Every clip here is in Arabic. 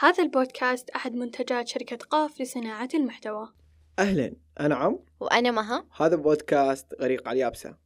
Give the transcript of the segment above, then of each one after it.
هذا البودكاست أحد منتجات شركة قاف لصناعة المحتوى. أهلا. أنا عم. وأنا مها. هذا بودكاست غريق على اليابسة.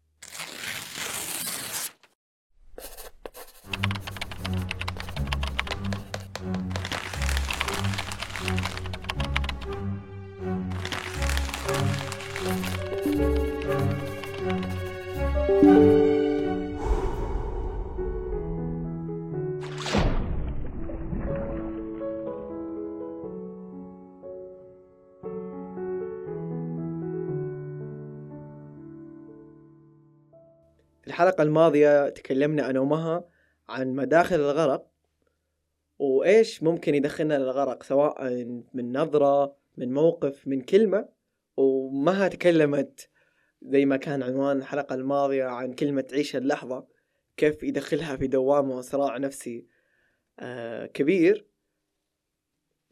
الحلقة الماضية تكلمنا أنا ومها عن مداخل الغرق وإيش ممكن يدخلنا للغرق سواء من نظرة من موقف من كلمة. ومها تكلمت زي ما كان عنوان الحلقة الماضية عن كلمة عيش اللحظة كيف يدخلها في دوامة وصراع نفسي آه كبير.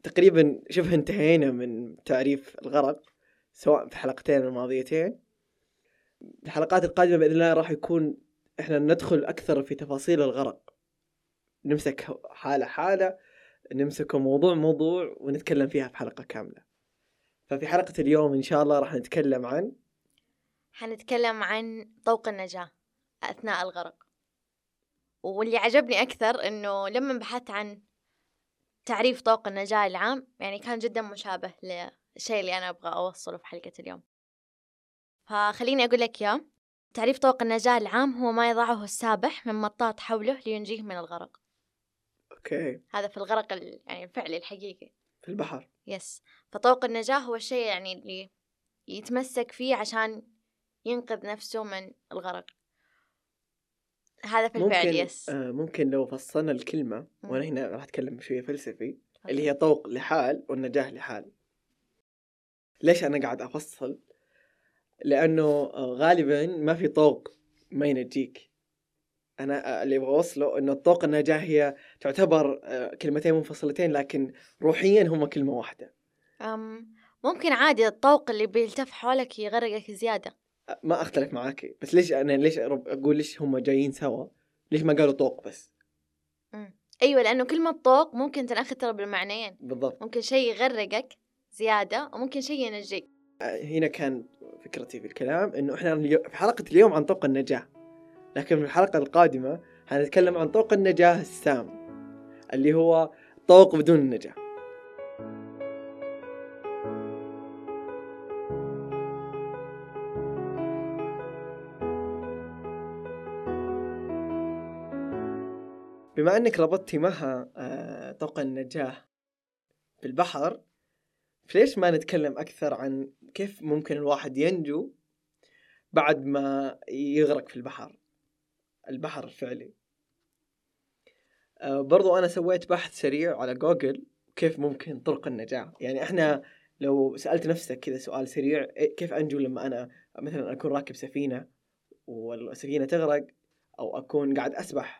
تقريبا شبه انتهينا من تعريف الغرق سواء في الحلقتين الماضيتين. الحلقات القادمة بإذن الله راح يكون إحنا ندخل أكثر في تفاصيل الغرق. نمسك حالة حالة نمسك موضوع موضوع ونتكلم فيها في حلقة كاملة. ففي حلقة اليوم إن شاء الله راح نتكلم عن؟ حنتكلم عن طوق النجاة أثناء الغرق. واللي عجبني أكثر إنه لما بحثت عن تعريف طوق النجاة العام يعني كان جدا مشابه للشيء اللي أنا أبغى أوصله في حلقة اليوم. فخليني أقول لك يا تعريف طوق النجاة العام هو ما يضعه السابح من مطاط حوله لينجيه من الغرق. okay. هذا في الغرق يعني الفعلي الحقيقي. في البحر. yes فطوق النجاة هو الشيء يعني اللي يتمسك فيه عشان ينقذ نفسه من الغرق. هذا في الفعل ممكن يس آه ممكن لو فصلنا الكلمة وأنا هنا راح أتكلم شوية فلسفي اللي هي طوق لحال والنجاة لحال. ليش أنا قاعد أفصل؟ لأنه آه، غالبا ما في طوق ما ينجيك آه، اللي أبغى أوصله إنه الطوق النجاة هي تعتبر آه، كلمتين منفصلتين لكن روحيا هما كلمة واحدة. أم ممكن عادي الطوق اللي بيلتف حولك يغرقك زيادة. ما أختلف معاك. بس ليش أنا ليش أقول ليش هما جايين سوا؟ ليش ما قالوا طوق بس؟ مم. أيوة لأنه كلمة طوق ممكن تنأخذ ترى بالمعنيين. بالضبط. ممكن شيء يغرقك زيادة وممكن شيء ينجيك. هنا كان فكرتي في الكلام إنه إحنا في حلقة اليوم عن طوق النجاة. لكن في الحلقة القادمة حنتكلم عن طوق النجاة السام اللي هو طوق بدون النجاة بما إنك ربطتي معها آه، طوق النجاة في البحر فليش ما نتكلم أكثر عن كيف ممكن الواحد ينجو بعد ما يغرق في البحر؟ البحر الفعلي. آه، برضو أنا سويت بحث سريع على جوجل كيف ممكن طرق النجاة. يعني إحنا لو سألت نفسك كذا سؤال سريع إيه- كيف أنجو لما أنا مثلا أكون راكب سفينة والسفينة تغرق أو أكون قاعد أسبح؟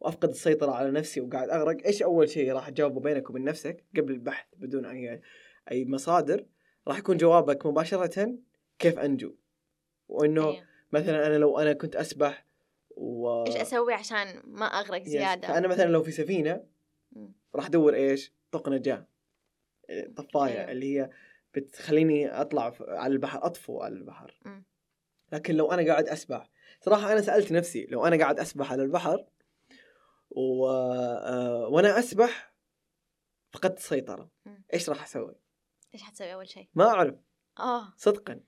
وأفقد السيطرة على نفسي وقاعد أغرق إيش أول شيء راح تجاوبه بينك وبين نفسك قبل البحث بدون أي أي مصادر راح يكون جوابك مباشرة كيف أنجو وإنه أيوة. مثلا أنا لو أنا كنت أسبح و إيش أسوي عشان ما أغرق يس. زيادة فأنا مثلا لو في سفينة مم. راح أدور إيش طوق نجاة إيه، طفاية أيوة. اللي هي بتخليني أطلع ف- على البحر أطفو على البحر مم. لكن لو أنا قاعد أسبح صراحة أنا سألت نفسي لو أنا قاعد أسبح على البحر و... آه، وأنا أسبح فقدت السيطرة مم. إيش راح أسوي؟ إيش حتسوي أول شيء؟ ما أعرف آه صدقا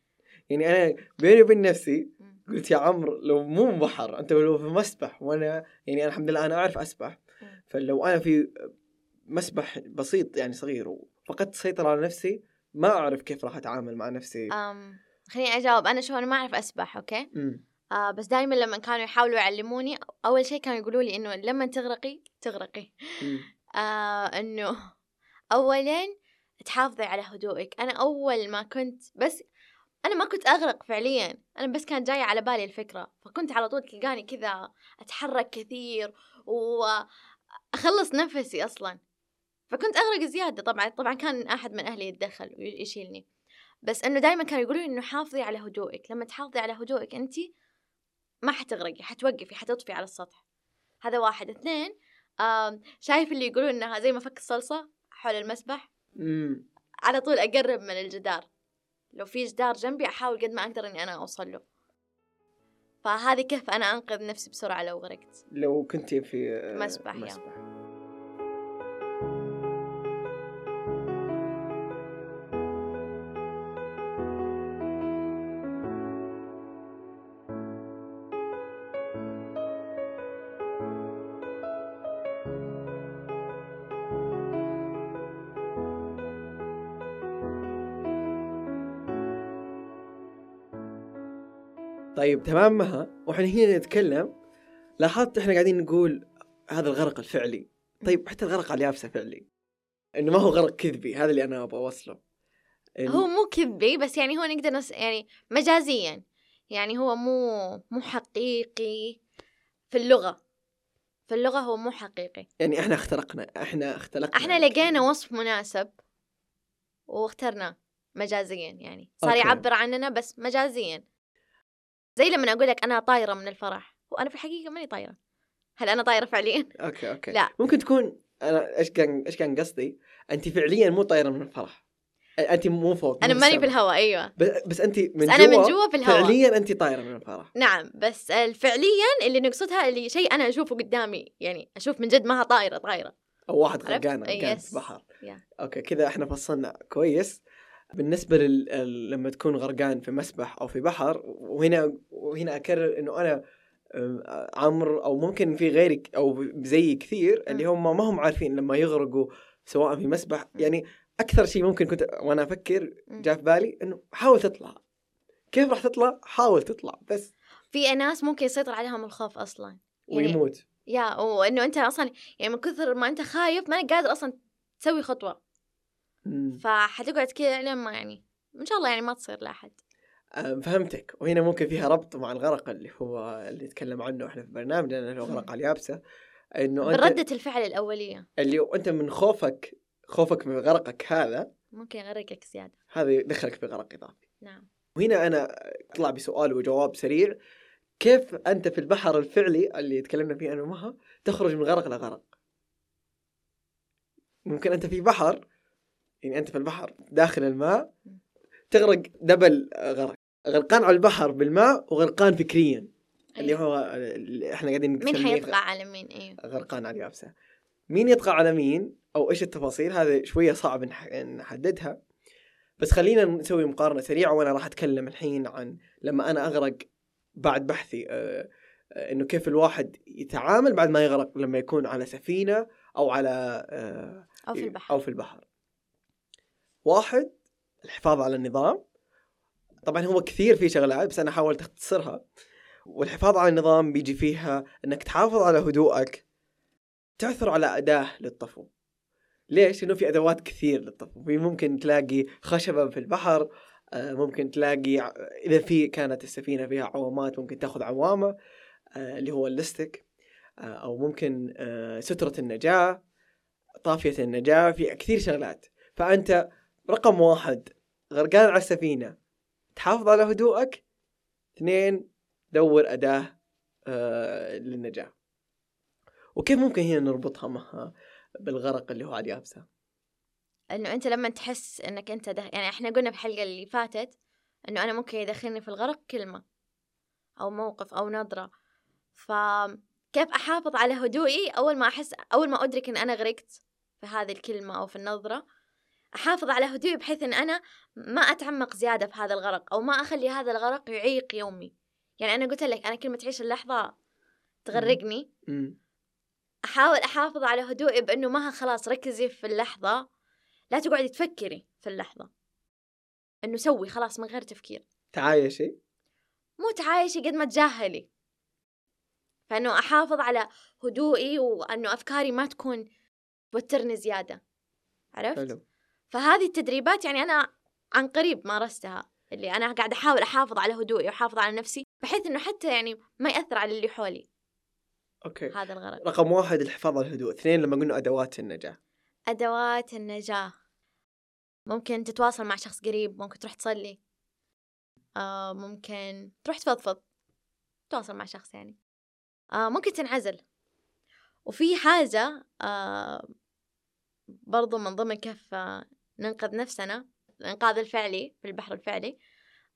يعني أنا بيني وبين نفسي مم. قلت يا عمرو لو مو بحر أنت لو في مسبح وأنا يعني أنا الحمد لله أنا أعرف أسبح مم. فلو أنا في مسبح بسيط يعني صغير وفقدت السيطرة على نفسي ما أعرف كيف راح أتعامل مع نفسي أم خليني أجاوب أنا شو أنا ما أعرف أسبح أوكي؟ امم آه بس دائما لما كانوا يحاولوا يعلموني أول شيء كانوا يقولوا لي إنه لما تغرقي تغرقي. آه إنه أولا تحافظي على هدوئك. أنا أول ما كنت بس أنا ما كنت أغرق فعليا. أنا بس كان جاية على بالي الفكرة. فكنت على طول تلقاني كذا أتحرك كثير وأخلص نفسي أصلا. فكنت أغرق زيادة. طبعا طبعا كان أحد من أهلي يتدخل ويشيلني. بس إنه دائما كانوا يقولوا إنه حافظي على هدوئك. لما تحافظي على هدوئك أنت ما حتغرقي حتوقفي حتطفي على السطح. هذا واحد. اثنين شايف اللي يقولون إنها زي مفك الصلصة حول المسبح؟ امم على طول أقرب من الجدار. لو في جدار جنبي أحاول قد ما أقدر إني أنا أوصل له. فهذه كيف أنا أنقذ نفسي بسرعة لو غرقت؟ لو كنت في آه، مسبح، يا. طيب تمام مها وإحنا هنا نتكلم. لاحظت إحنا قاعدين نقول هذا الغرق الفعلي. طيب حتى الغرق على اليابسه فعلي. إنه ما هو غرق كذبي هذا اللي أنا أبغى أوصله. إن- هو مو كذبي بس يعني هو نقدر نس... يعني مجازيا. يعني هو مو مو حقيقي في اللغة. في اللغة هو مو حقيقي. يعني إحنا اخترقنا إحنا اختلقنا. إحنا لقينا وصف مناسب واخترناه مجازيا يعني. صار okay. يعبر عننا بس مجازيا. زي لما أقول لك أنا طايرة من الفرح وأنا في الحقيقة ماني طايرة هل أنا طايرة فعليا؟ okay okay لا. ممكن تكون أنا إيش كان إيش كان قصدي انت فعليا مو طايرة من الفرح انت مو فوق أنا ماني في. الهواء أيوه ب- بس انت من بس أنا من جوا في الهواء فعليا انت طايرة من الفرح نعم بس فعليا اللي نقصدها اللي شيء أنا أشوفه قدامي يعني أشوف من جد ما طايرة طايرة أو واحد عرفت؟ غرقان غرقان yes. في بحر. okay كذا إحنا فصلنا كويس بالنسبة لل... لما تكون غرقان في مسبح أو في بحر وهنا وهنا أكرر إنه أنا عمرو أو ممكن في غيرك أو زي كثير اللي هم ما هم عارفين لما يغرقوا سواء في مسبح. يعني أكثر شيء ممكن كنت وأنا أفكر. جاء في بالي إنه حاول تطلع. كيف راح تطلع؟ حاول تطلع بس. في ناس ممكن يسيطر عليهم الخوف أصلا. يعني- ويموت. يا وإنه أنت أصلا يعني من كثر ما أنت خايف ما قادر أصلا تسوي خطوة. فحتقعد كذا لين ما يعني إن شاء الله يعني ما تصير لأحد. فهمتك. وهنا ممكن فيها ربط مع الغرق اللي هو اللي نتكلم عنه إحنا في برنامجنا اللي هو غرق على اليابسة. إنه أنت بردة الفعل الأولية. اللي أنت من خوفك خوفك من غرقك هذا ممكن يغرقك زيادة. هذا يدخلك في غرق إضافي. نعم. وهنا أنا أطلع بسؤال وجواب سريع. كيف أنت في البحر الفعلي اللي تكلمنا فيه أنا ومها تخرج من غرق لغرق؟ ممكن أنت في بحر يعني أنت في البحر داخل الماء تغرق دبل غرق. غرقان على البحر بالماء وغرقان فكريا. اللي أيوة. هو اللي إحنا قاعدين مين حيطلع على مين؟ أيوه. غرقان على اليابسة. مين يطغى على مين؟ أو إيش التفاصيل؟ هذا شوية صعب نح- نحددها. بس خلينا نسوي مقارنة سريعة وأنا راح أتكلم الحين عن لما أنا أغرق بعد بحثي آه، آه، إنه كيف الواحد يتعامل بعد ما يغرق لما يكون على سفينة أو على آه، أو في البحر. أو في البحر. واحد الحفاظ على النظام. طبعا هو كثير في شغلات بس أنا حاولت أختصرها. والحفاظ على النظام بيجي فيها إنك تحافظ على هدوءك تعثر على أداة للطفو. ليش؟ لأنه في أدوات كثير للطفو. في ممكن تلاقي خشبة في البحر آه، ممكن تلاقي إذا في كانت السفينة فيها عوامات ممكن تأخذ عوامة آه، اللي هو اللستك آه، أو ممكن سترة النجاة طافية النجاة في كثير شغلات. فأنت رقم واحد غرقان على السفينة. تحافظ على هدوءك؟ اثنين دور أداة آه، للنجاة. وكيف ممكن هنا نربطها مع بالغرق اللي هو على اليابسه إنه أنت لما تحس إنك أنت ده يعني إحنا قلنا في الحلقة اللي فاتت إنه أنا ممكن يدخلني في الغرق كلمة أو موقف أو نظرة. فكيف أحافظ على هدوئي أول ما أحس أول ما أدرك إن أنا غرقت في هذه الكلمة أو في النظرة؟ أحافظ على هدوئي بحيث إن أنا ما أتعمق زيادة في هذا الغرق أو ما أخلي هذا الغرق يعيق يومي. يعني أنا قلت لك أنا كلمة عيش اللحظة تغرقني. أحاول أحافظ على هدوئي بأنه ما خلاص ركزي في اللحظة. لا تقعدي تفكري في اللحظة. إنه سوي خلاص من غير تفكير. تعايشي؟ مو تعايشي قد ما تجاهلي. فإنه أحافظ على هدوئي وإنه أفكاري ما تكون توترني زيادة. عرفت؟ حلو. فهذه التدريبات يعني أنا عن قريب مارستها اللي أنا قاعدة أحاول أحافظ على هدوئي وأحافظ على نفسي بحيث إنه حتى يعني ما يأثر على اللي حولي. أوكي. هذا الغرض. رقم واحد الحفاظ على الهدوء اثنين لما قلنا أدوات النجاة. أدوات النجاة. ممكن تتواصل مع شخص قريب ممكن تروح تصلي. آه ممكن تروح تفضفض. تواصل مع شخص يعني. آه ممكن تنعزل. وفي حاجة آه برضو من ضمن كيف آه، ننقذ نفسنا الإنقاذ الفعلي في البحر الفعلي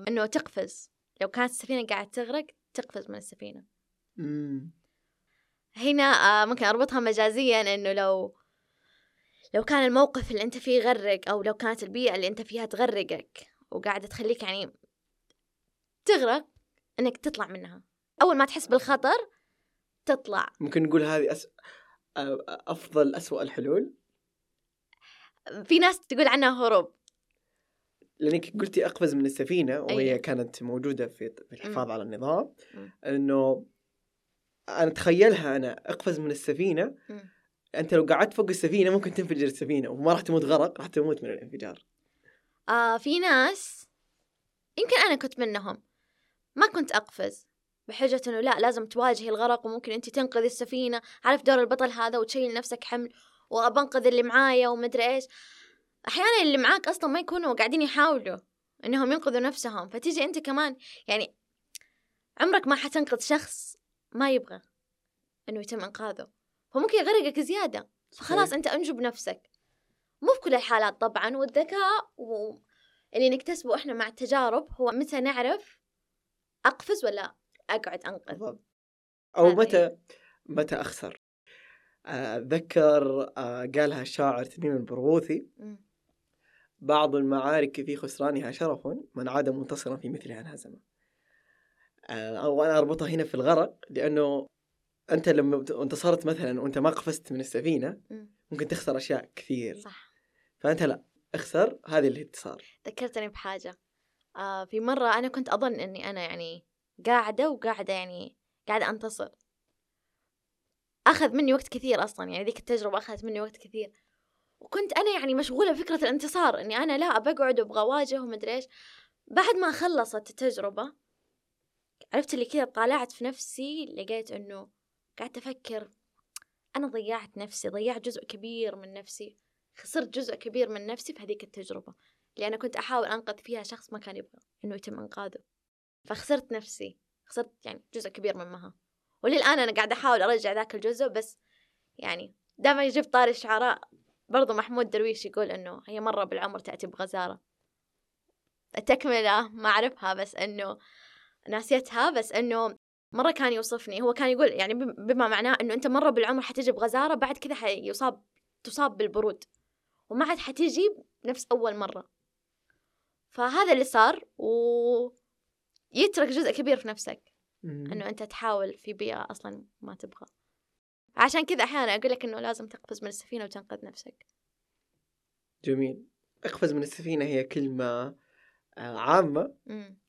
إنه تقفز. لو كانت السفينة قاعدة تغرق تقفز من السفينة. مم. هنا آه ممكن أربطها مجازيا إنه لو لو كان الموقف اللي أنت فيه يغرق أو لو كانت البيئة اللي أنت فيها تغرقك وقاعدة تخليك يعني تغرق إنك تطلع منها. أول ما تحس بالخطر تطلع. ممكن نقول هذه أس... آه، أفضل أسوأ الحلول؟ في ناس تقول عنها هروب لأنك قلتي أقفز من السفينة وهي أيوة. كانت موجودة في في الحفاظ على النظام. إنه أنا اتخيلها أنا أقفز من السفينة مم. أنت لو قعدت فوق السفينة ممكن تنفجر السفينة وما راح تموت غرق راح تموت من الانفجار آه في ناس يمكن أنا كنت منهم ما كنت أقفز بحجة إنه لا لازم تواجهي الغرق وممكن أنت تنقذي السفينة عارف دور البطل هذا وتشيل نفسك حمل وبنقذ اللي معايا ومدري إيش. أحيانا اللي معاك أصلا ما يكونوا قاعدين يحاولوا إنهم ينقذوا نفسهم فتيجي أنت كمان. يعني عمرك ما حتنقذ شخص ما يبغى إنه يتم إنقاذه. فممكن يغرقك زيادة. فخلاص صحيح. أنت أنجو بنفسك مو في كل الحالات طبعا والذكاء و... اللي نكتسبه إحنا مع التجارب هو متى نعرف أقفز ولا أقعد أنقذ. أو متى متى أخسر. اتذكر آه، قالها الشاعر تميم البرغوثي. بعض المعارك في خسرانها شرف من عاد منتصرا في مثلها انهزم آه، أو أنا أربطها هنا في الغرق لأنه أنت لما انتصرت مثلا وأنت ما قفزت من السفينة مم. ممكن تخسر أشياء كثير. صح. فأنت لا اخسر هذه الانتصار ذكرتني بحاجة. آه في مرة أنا كنت أظن إني أنا يعني قاعدة وقاعدة يعني قاعدة أنتصر. أخذ مني وقت كثير أصلا يعني ذيك التجربة أخذت مني وقت كثير. وكنت أنا يعني مشغولة بفكرة الانتصار إني أنا لا بقعد وأبغى أواجه ومدري إيش. بعد ما خلصت التجربة عرفت اللي كذا طالعت في نفسي لقيت إنه قعدت أفكر أنا ضيعت نفسي ضيعت جزء كبير من نفسي خسرت جزء كبير من نفسي في هذيك التجربة. اللي أنا كنت أحاول أنقذ فيها شخص ما كان يبغى إنه يتم إنقاذه. فخسرت نفسي خسرت يعني جزء كبير منها وللآن أنا قاعدة أحاول أرجع ذاك الجزء بس يعني دائما يجيب طاري الشعراء برضو محمود درويش يقول إنه هي مرة بالعمر تأتي بغزارة. التكملة ما أعرفها بس إنه ناسيتها بس إنه مرة كان يوصفني. هو كان يقول يعني بم- بما معناه إنه أنت مرة بالعمر حتجي بغزارة بعد كذا حيصاب تصاب بالبرود. وما عاد حتيجي نفس أول مرة. فهذا اللي صار و يترك جزء كبير في نفسك. إنه أنت تحاول في بيئة أصلا ما تبغى. عشان كذا أحيانا أقول لك إنه لازم تقفز من السفينة وتنقذ نفسك. جميل. أقفز من السفينة هي كلمة آه، عامة.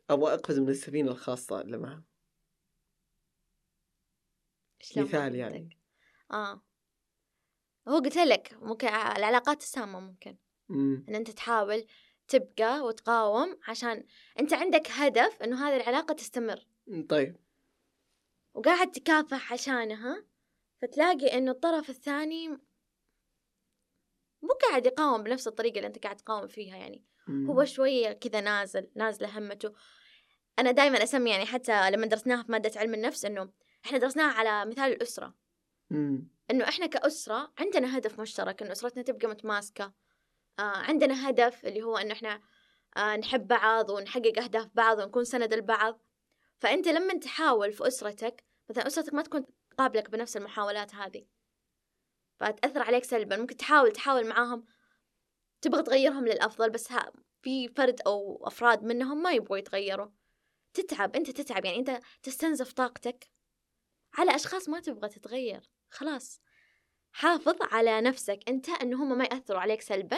أبغى أقفز من السفينة الخاصة لما شلون مثال يعني. آه. هو قلت لك ممكن ع- العلاقات السامة ممكن. مم. إن أنت تحاول تبقى وتقاوم عشان أنت عندك هدف إنه هذه العلاقة تستمر. طيب. وقاعد تكافح عشانها فتلاقي إنه الطرف الثاني مو قاعد يقاوم بنفس الطريقة اللي أنت قاعد تقاوم فيها يعني. مم. هو شوية كذا نازل نازلة همته. أنا دائما أسمي يعني حتى لما درسناها في مادة علم النفس إنه إحنا درسناها على مثال الأسرة. مم. إنه إحنا كأسرة عندنا هدف مشترك إنه أسرتنا تبقى متماسكة. آه عندنا هدف اللي هو إنه إحنا آه نحب بعض ونحقق أهداف بعض ونكون سند لبعض. فأنت لما تحاول في أسرتك مثلا أسرتك ما تكون تقابلك بنفس المحاولات هذه. فتأثر عليك سلبا. ممكن تحاول تحاول معاهم. تبغى تغيرهم للأفضل بس ها في فرد أو أفراد منهم ما يبغوا يتغيروا. تتعب أنت تتعب. يعني أنت تستنزف طاقتك. على أشخاص ما تبغى تتغير. خلاص. حافظ على نفسك. أنت أنه هم ما يأثروا عليك سلبا.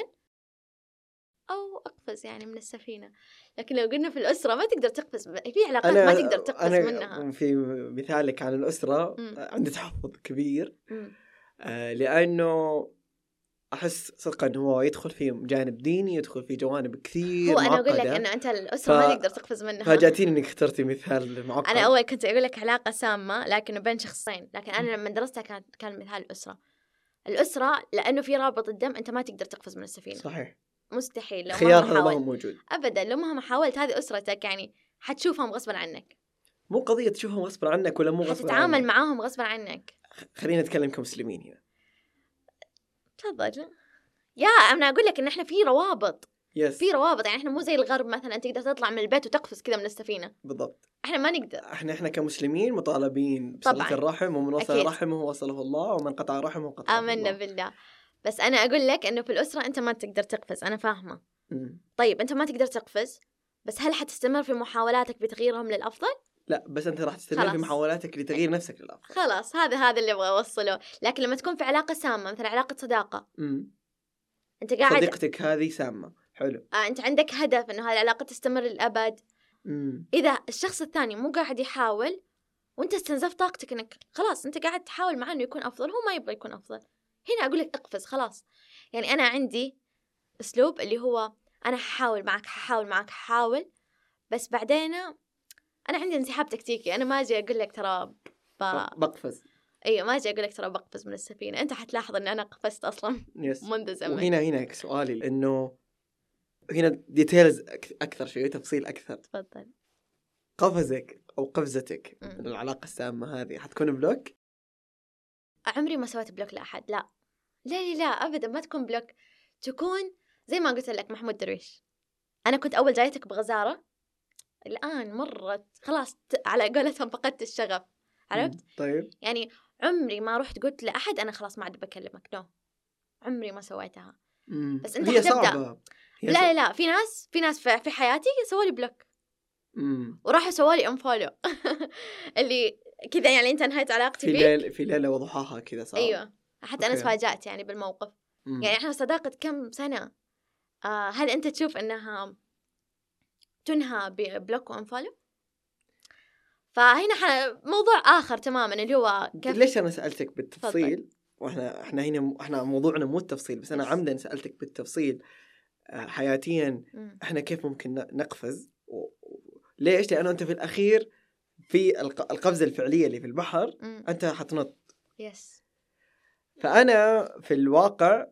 أو أقفز يعني من السفينة. لكن لو قلنا في الأسرة ما تقدر تقفز في علاقات ما تقدر تقفز أنا منها. في مثالك عن الأسرة مم. عندي تحفظ كبير. مم. آه لأنه أحس صدقا هو يدخل في جانب ديني يدخل في جوانب كثير هو أنا أقول لك معقدة. أنه أنت الأسرة ما ف- تقدر تقفز منها. فاجأتيني إنك اخترتي مثال معقد. أنا أول كنت أقول لك علاقة سامة لكنه بين شخصين. لكن أنا لما درستها كان كان مثال الأسرة. الأسرة لأنه في رابط الدم أنت ما تقدر تقفز من السفينة. صحيح. مستحيل لو خيار مهما هذا ما هو حاولت موجود. ابدا لو مهما حاولت هذه أسرتك يعني حتشوفهم غصبا عنك. مو قضية تشوفهم غصبا عنك ولا مو غصبا عنك. معاهم غصبا عنك. خلينا نتكلم كمسلمين هنا. تفضل. يا أنا أقول لك إن إحنا في روابط. يس في روابط يعني إحنا مو زي الغرب مثلا تقدر تطلع من البيت وتقفز كذا من السفينة. بالضبط. إحنا ما نقدر. إحنا إحنا كمسلمين مطالبين طبعاً. الرحم ومن وصل. رحمه وصله الله ومن قطع رحمه قطعه آمنا الله. بالله. بس أنا أقول لك إنه في الأسرة أنت ما تقدر تقفز أنا فاهمة. طيب أنت ما تقدر تقفز بس هل حتستمر في محاولاتك بتغييرهم للأفضل؟ لا بس أنت راح تستمر في. محاولاتك لتغيير نفسك للأفضل. خلاص هذا هذا اللي أبغى أوصله. لكن لما تكون في علاقة سامة مثلا علاقة صداقة. مم. أنت قاعد صديقتك هذه سامة. حلو. آه أنت عندك هدف إنه هذه العلاقة تستمر للأبد. مم. إذا الشخص الثاني مو قاعد يحاول وأنت استنزفت طاقتك إنك خلاص أنت قاعد تحاول معاه إنه يكون أفضل هو ما يبغى يكون أفضل. هنا أقول لك اقفز خلاص. يعني أنا عندي اسلوب اللي هو أنا ححاول معك ححاول معك ححاول بس بعدين أنا عندي انسحاب تكتيكي. أنا ما أجي أقول لك ترى ب... بقفز. أيوه ما أجي أقول لك ترى بقفز من السفينة. أنت حتلاحظ إن أنا قفزت أصلا yes منذ زمن. وهنا هنا سؤالي انه هنا details أكثر شوي تفصيل أكثر. تفضل. قفزك أو قفزتك. من العلاقة السامة هذه حتكون block؟ عمري ما سويت block لأحد لا. لا لا لا أبدا ما تكون block. تكون زي ما قلت لك محمود درويش. أنا كنت أول جايتك بغزارة. الآن مرت. خلاص على قولتهم فقدت الشغف. عرفت. طيب. يعني عمري ما رحت قلت لأحد أنا خلاص ما عاد بكلمك. no عمري ما سويتها. مم. بس أنت هي حتبدأ. صعبة. هي لا لا لا في ناس في ناس في حياتي سووا لي block. مم. وراحوا سووا لي unfollow اللي كذا يعني أنت انهيت علاقتي في ليل في ليلة وضحاها كذا صار أيوه. حتى أنا okay. تفاجأت يعني بالموقف مم. يعني إحنا صداقة كم سنة آه هل أنت تشوف إنها تنهى ب block و unfollow؟ فهنا. موضوع آخر تماما اللي هو كيف ليش أنا سألتك بالتفصيل وإحنا إحنا هنا إحنا موضوعنا مو التفصيل بس أنا. عمدا سألتك بالتفصيل آه، حياتيا. إحنا كيف ممكن نقفز و... ليش لأنه أنت في الأخير في الق... القفزة الفعلية اللي في البحر. أنت حتنط yes فأنا في الواقع.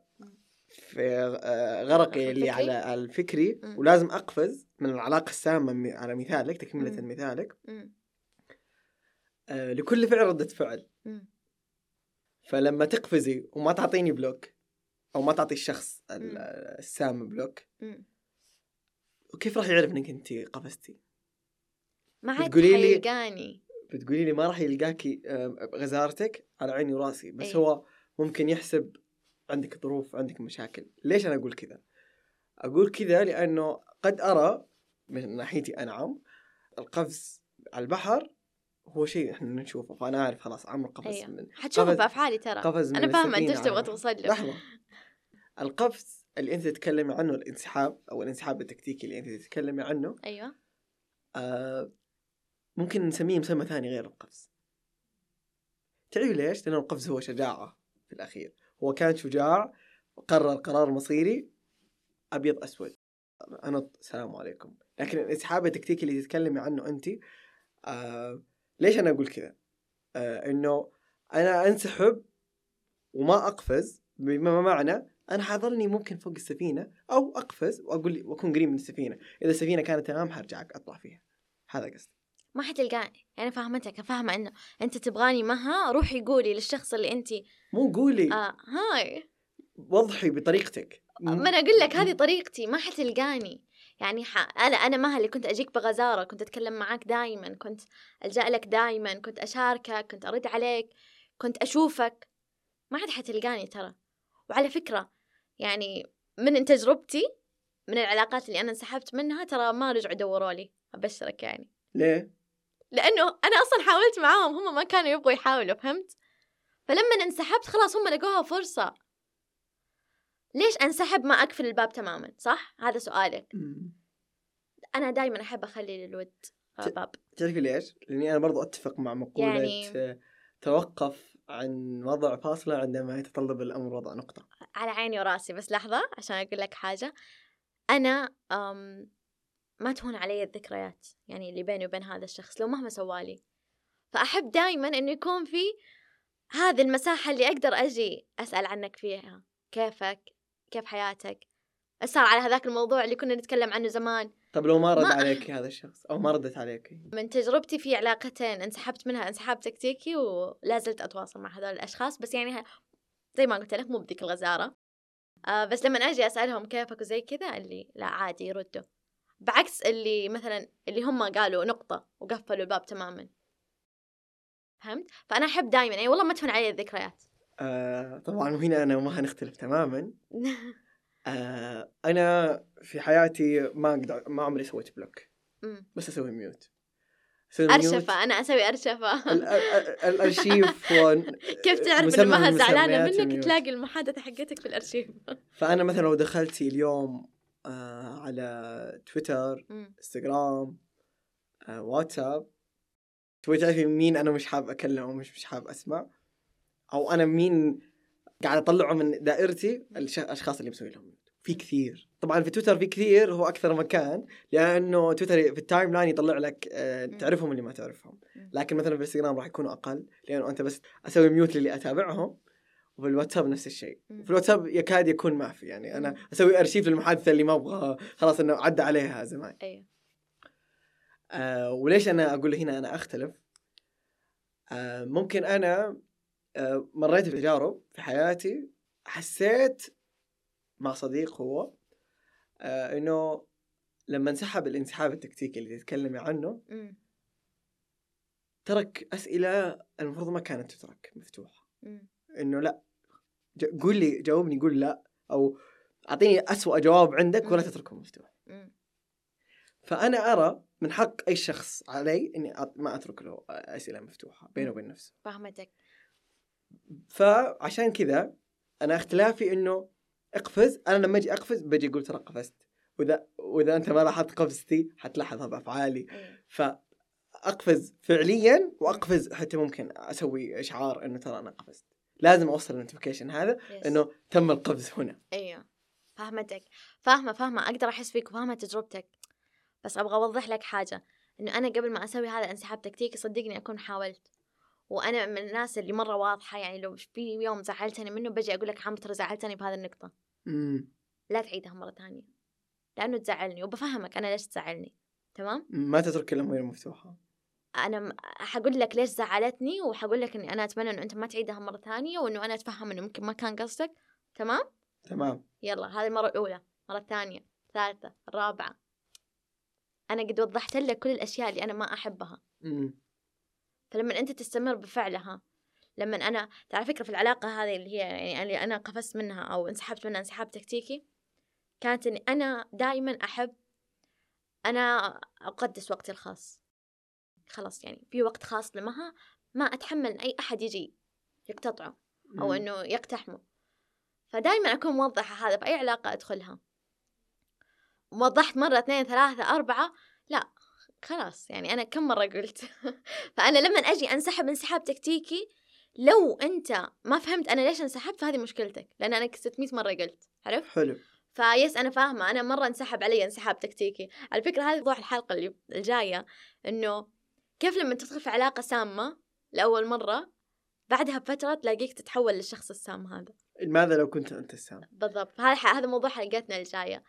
في آه، غرقي اللي؟ على الفكري. ولازم أقفز من العلاقة السامة على مثالك تكملة. مثالك. آه، لكل فعل ردة فعل. فلما تقفزي وما تعطيني block أو ما تعطي الشخص. السام block. وكيف راح يعرف إنك أنت قفزتي؟ ما عاد حيلقاني بتقولي لي ما راح يلقاكي آه، غزارتك على عيني وراسي بس أي. هو ممكن يحسب عندك ظروف عندك مشاكل. ليش أنا أقول كذا؟ أقول كذا لأنه قد أرى من ناحيتي انعم القفز على البحر هو شيء إحنا نشوفه فأنا أعرف خلاص عمرو قفز أيوه. من حتشوفه بافعالي ترى. قفز من أنا فاهمة أنت إيش تبغى توصل له. لحظة. القفز اللي أنت تتكلمي عنه الانسحاب أو الانسحاب التكتيكي اللي أنت تتكلمي عنه أيوه. آه ممكن نسميه مسمى ثاني غير القفز. تعرفي ليش؟ لأن القفز هو شجاعة. في الأخير. هو كان شجاع قرر قرار مصيري أبيض أسود. أنا السلام عليكم. لكن الانسحاب التكتيكي اللي تتكلمي عنه أنت آه ليش أنا أقول كذا؟ آه إنه أنا أنسحب وما أقفز بما معنى أنا حظلني ممكن فوق السفينة أو أقفز وأقول لي وأكون قريب من السفينة. إذا السفينة كانت تمام حرجعك أطلع فيها. هذا قصدي. ما حتلقاني. أنا فاهمتك فاهمة إنه أنت تبغاني مها روحي قولي للشخص اللي أنت مو قولي. آه هاي. وضحي بطريقتك. ما أنا أقول لك هذه طريقتي ما حتلقاني. يعني ح... أنا أنا مها اللي كنت أجيك بغزارة كنت أتكلم معاك دائما كنت ألجأ لك دائما كنت أشاركك كنت أرد عليك كنت أشوفك. ما عاد حتلقاني ترى. وعلى فكرة يعني من تجربتي من العلاقات اللي أنا انسحبت منها ترى ما رجعوا دوروا لي أبشرك يعني. ليه؟ لأنه أنا أصلا حاولت معاهم هم ما كانوا يبغوا يحاولوا فهمت؟ فلما انسحبت خلاص هم لقوها فرصة. ليش أنسحب؟ ما أقفل الباب تماما صح؟ هذا سؤالك. أنا دائما أحب أخلي للود آه، باب. تعرفي ليش؟ لأني أنا برضو أتفق مع مقولة يعني- توقف عن وضع فاصلة عندما يتطلب الأمر وضع نقطة. على عيني وراسي بس لحظة عشان أقول لك حاجة. أنا أم ما تهون علي الذكريات يعني اللي بيني وبين هذا الشخص لو مهما سوالي فأحب دائما إنه يكون في هذه المساحة اللي أقدر أجي أسأل عنك فيها. كيفك؟ كيف حياتك؟ صار على هذاك الموضوع اللي كنا نتكلم عنه زمان. طب لو ما رد ما- عليك هذا الشخص أو ما ردت عليك. من تجربتي في علاقتين انسحبت منها انسحاب تكتيكي ولا زلت أتواصل مع هذول الأشخاص بس يعني ه- زي ما قلت لك مو بذيك الغزارة. آه بس لما أجي أسألهم كيفك وزي كذا اللي لا عادي يردوا. بعكس اللي مثلا اللي هم قالوا نقطة وقفلوا الباب تماما. فهمت؟ فأنا أحب دائما اي والله ما تهون علي الذكريات. آه طبعا وهنا أنا وما هنختلف تماما. آه أنا في حياتي ما أقدر ما عمري سويت block. بس أسوي mute. أرشفة أنا أسوي أرشفة. ال- ال- ال- الأرشيف و- كيف تعرف من زعلانه مسميات منك. تلاقي المحادثة حقتك في الأرشيف. فأنا مثلا لو دخلتي اليوم آه على تويتر. إنستغرام آه واتساب. تبغي تعرفي مين أنا مش حاب اكلم أو مش مش حاب أسمع. أو أنا مين قاعد أطلعه من دائرتي الأشخاص اللي مسوي لهم. في كثير. طبعا في تويتر في كثير هو أكثر مكان لأنه تويتر في ال timeline يطلع لك آه. تعرفهم اللي ما تعرفهم. لكن مثلا في الانستغرام راح يكونوا أقل لأنه أنت بس أسوي mute للي أتابعهم. وفي الواتساب نفس الشيء. في الواتساب يكاد يكون ما في يعني أنا. أسوي أرشيف للمحادثة اللي ما أبغى خلاص إنه عدى عليها زمان أيوه آه وليش أنا أقول هنا أنا أختلف آه ممكن أنا آه مريت بتجارب في حياتي حسيت مع صديق هو آه إنه لما انسحب الانسحاب التكتيكي اللي تتكلمي عنه أمم. ترك أسئلة المفروض ما كانت تترك مفتوحة أمم. إنه لا. قول لي جاوبني قول لا. أو أعطيني أسوأ جواب عندك ولا. تتركه مفتوح. فأنا أرى من حق أي شخص علي إني ما أترك له أسئلة مفتوحة بينه وبين نفسه. فهمتك فعشان كذا أنا اختلافي إنه اقفز. أنا لما أجي أقفز بجي أقول ترى قفزت. وإذا وإذا أنت ما لاحظت قفزتي حتلاحظها بافعالي فأقفز فعليا وأقفز حتى ممكن أسوي إشعار إنه ترى أنا قفزت. لازم أوصل ال notification هذا yes. إنه تم القفز هنا. أيوه. فهمتك فاهمة فاهمة. أقدر أحس فيك وفاهمة تجربتك. بس أبغى أوضح لك حاجة. إنه أنا قبل ما أسوي هذا انسحاب تكتيكي صدقني أكون حاولت. وأنا من الناس اللي مرة واضحة يعني لو في يوم زعلتني منه بجي أقول لك حامد ترى زعلتني بهذه النقطة. امم لا تعيدها مرة ثانية. لأنه تزعلني. وبفهمك أنا ليش تزعلني. تمام؟ ما تترك الأمور مفتوحه أنا حقول لك ليش زعلتني وحقول لك إني أنا أتمنى إنه أنت ما تعيدها مرة ثانية وإنه أنا أتفهم إنه ممكن ما كان قصدك. تمام؟ تمام. يلا هذه المرة الأولى المرة الثانية الثالثة الرابعة أنا قد وضحت لك كل الأشياء اللي أنا ما أحبها. امم فلما أنت تستمر بفعلها لما أنا على فكرة في العلاقة هذه اللي هي يعني اللي أنا قفزت منها أو انسحبت منها انسحاب تكتيكي كانت إني أنا دائما أحب أنا أقدس وقتي الخاص. خلاص يعني في وقت خاص لمها ما أتحمل إن أي أحد يجي يقتطعه أو إنه يقتحمه. فدائما أكون موضحة هذا في أي علاقة أدخلها. وضحت مرة اثنين ثلاثة أربعة لا خلاص يعني أنا كم مرة قلت؟ فأنا لما أجي أنسحب انسحاب تكتيكي لو أنت ما فهمت أنا ليش انسحبت فهذه مشكلتك لأن أنا 600 مرة قلت عرفت؟ حلو. فيس أنا فاهمة أنا مرة انسحب علي انسحاب تكتيكي. على فكرة هذا موضوع الحلقة اللي الجاية إنه كيف لما تدخل في علاقة سامة لأول مرة بعدها بفترة تلاقيك تتحول للشخص السام هذا؟ ماذا لو كنت أنت السام؟ بالضبط. هذا هذا موضوع حلقتنا الجاية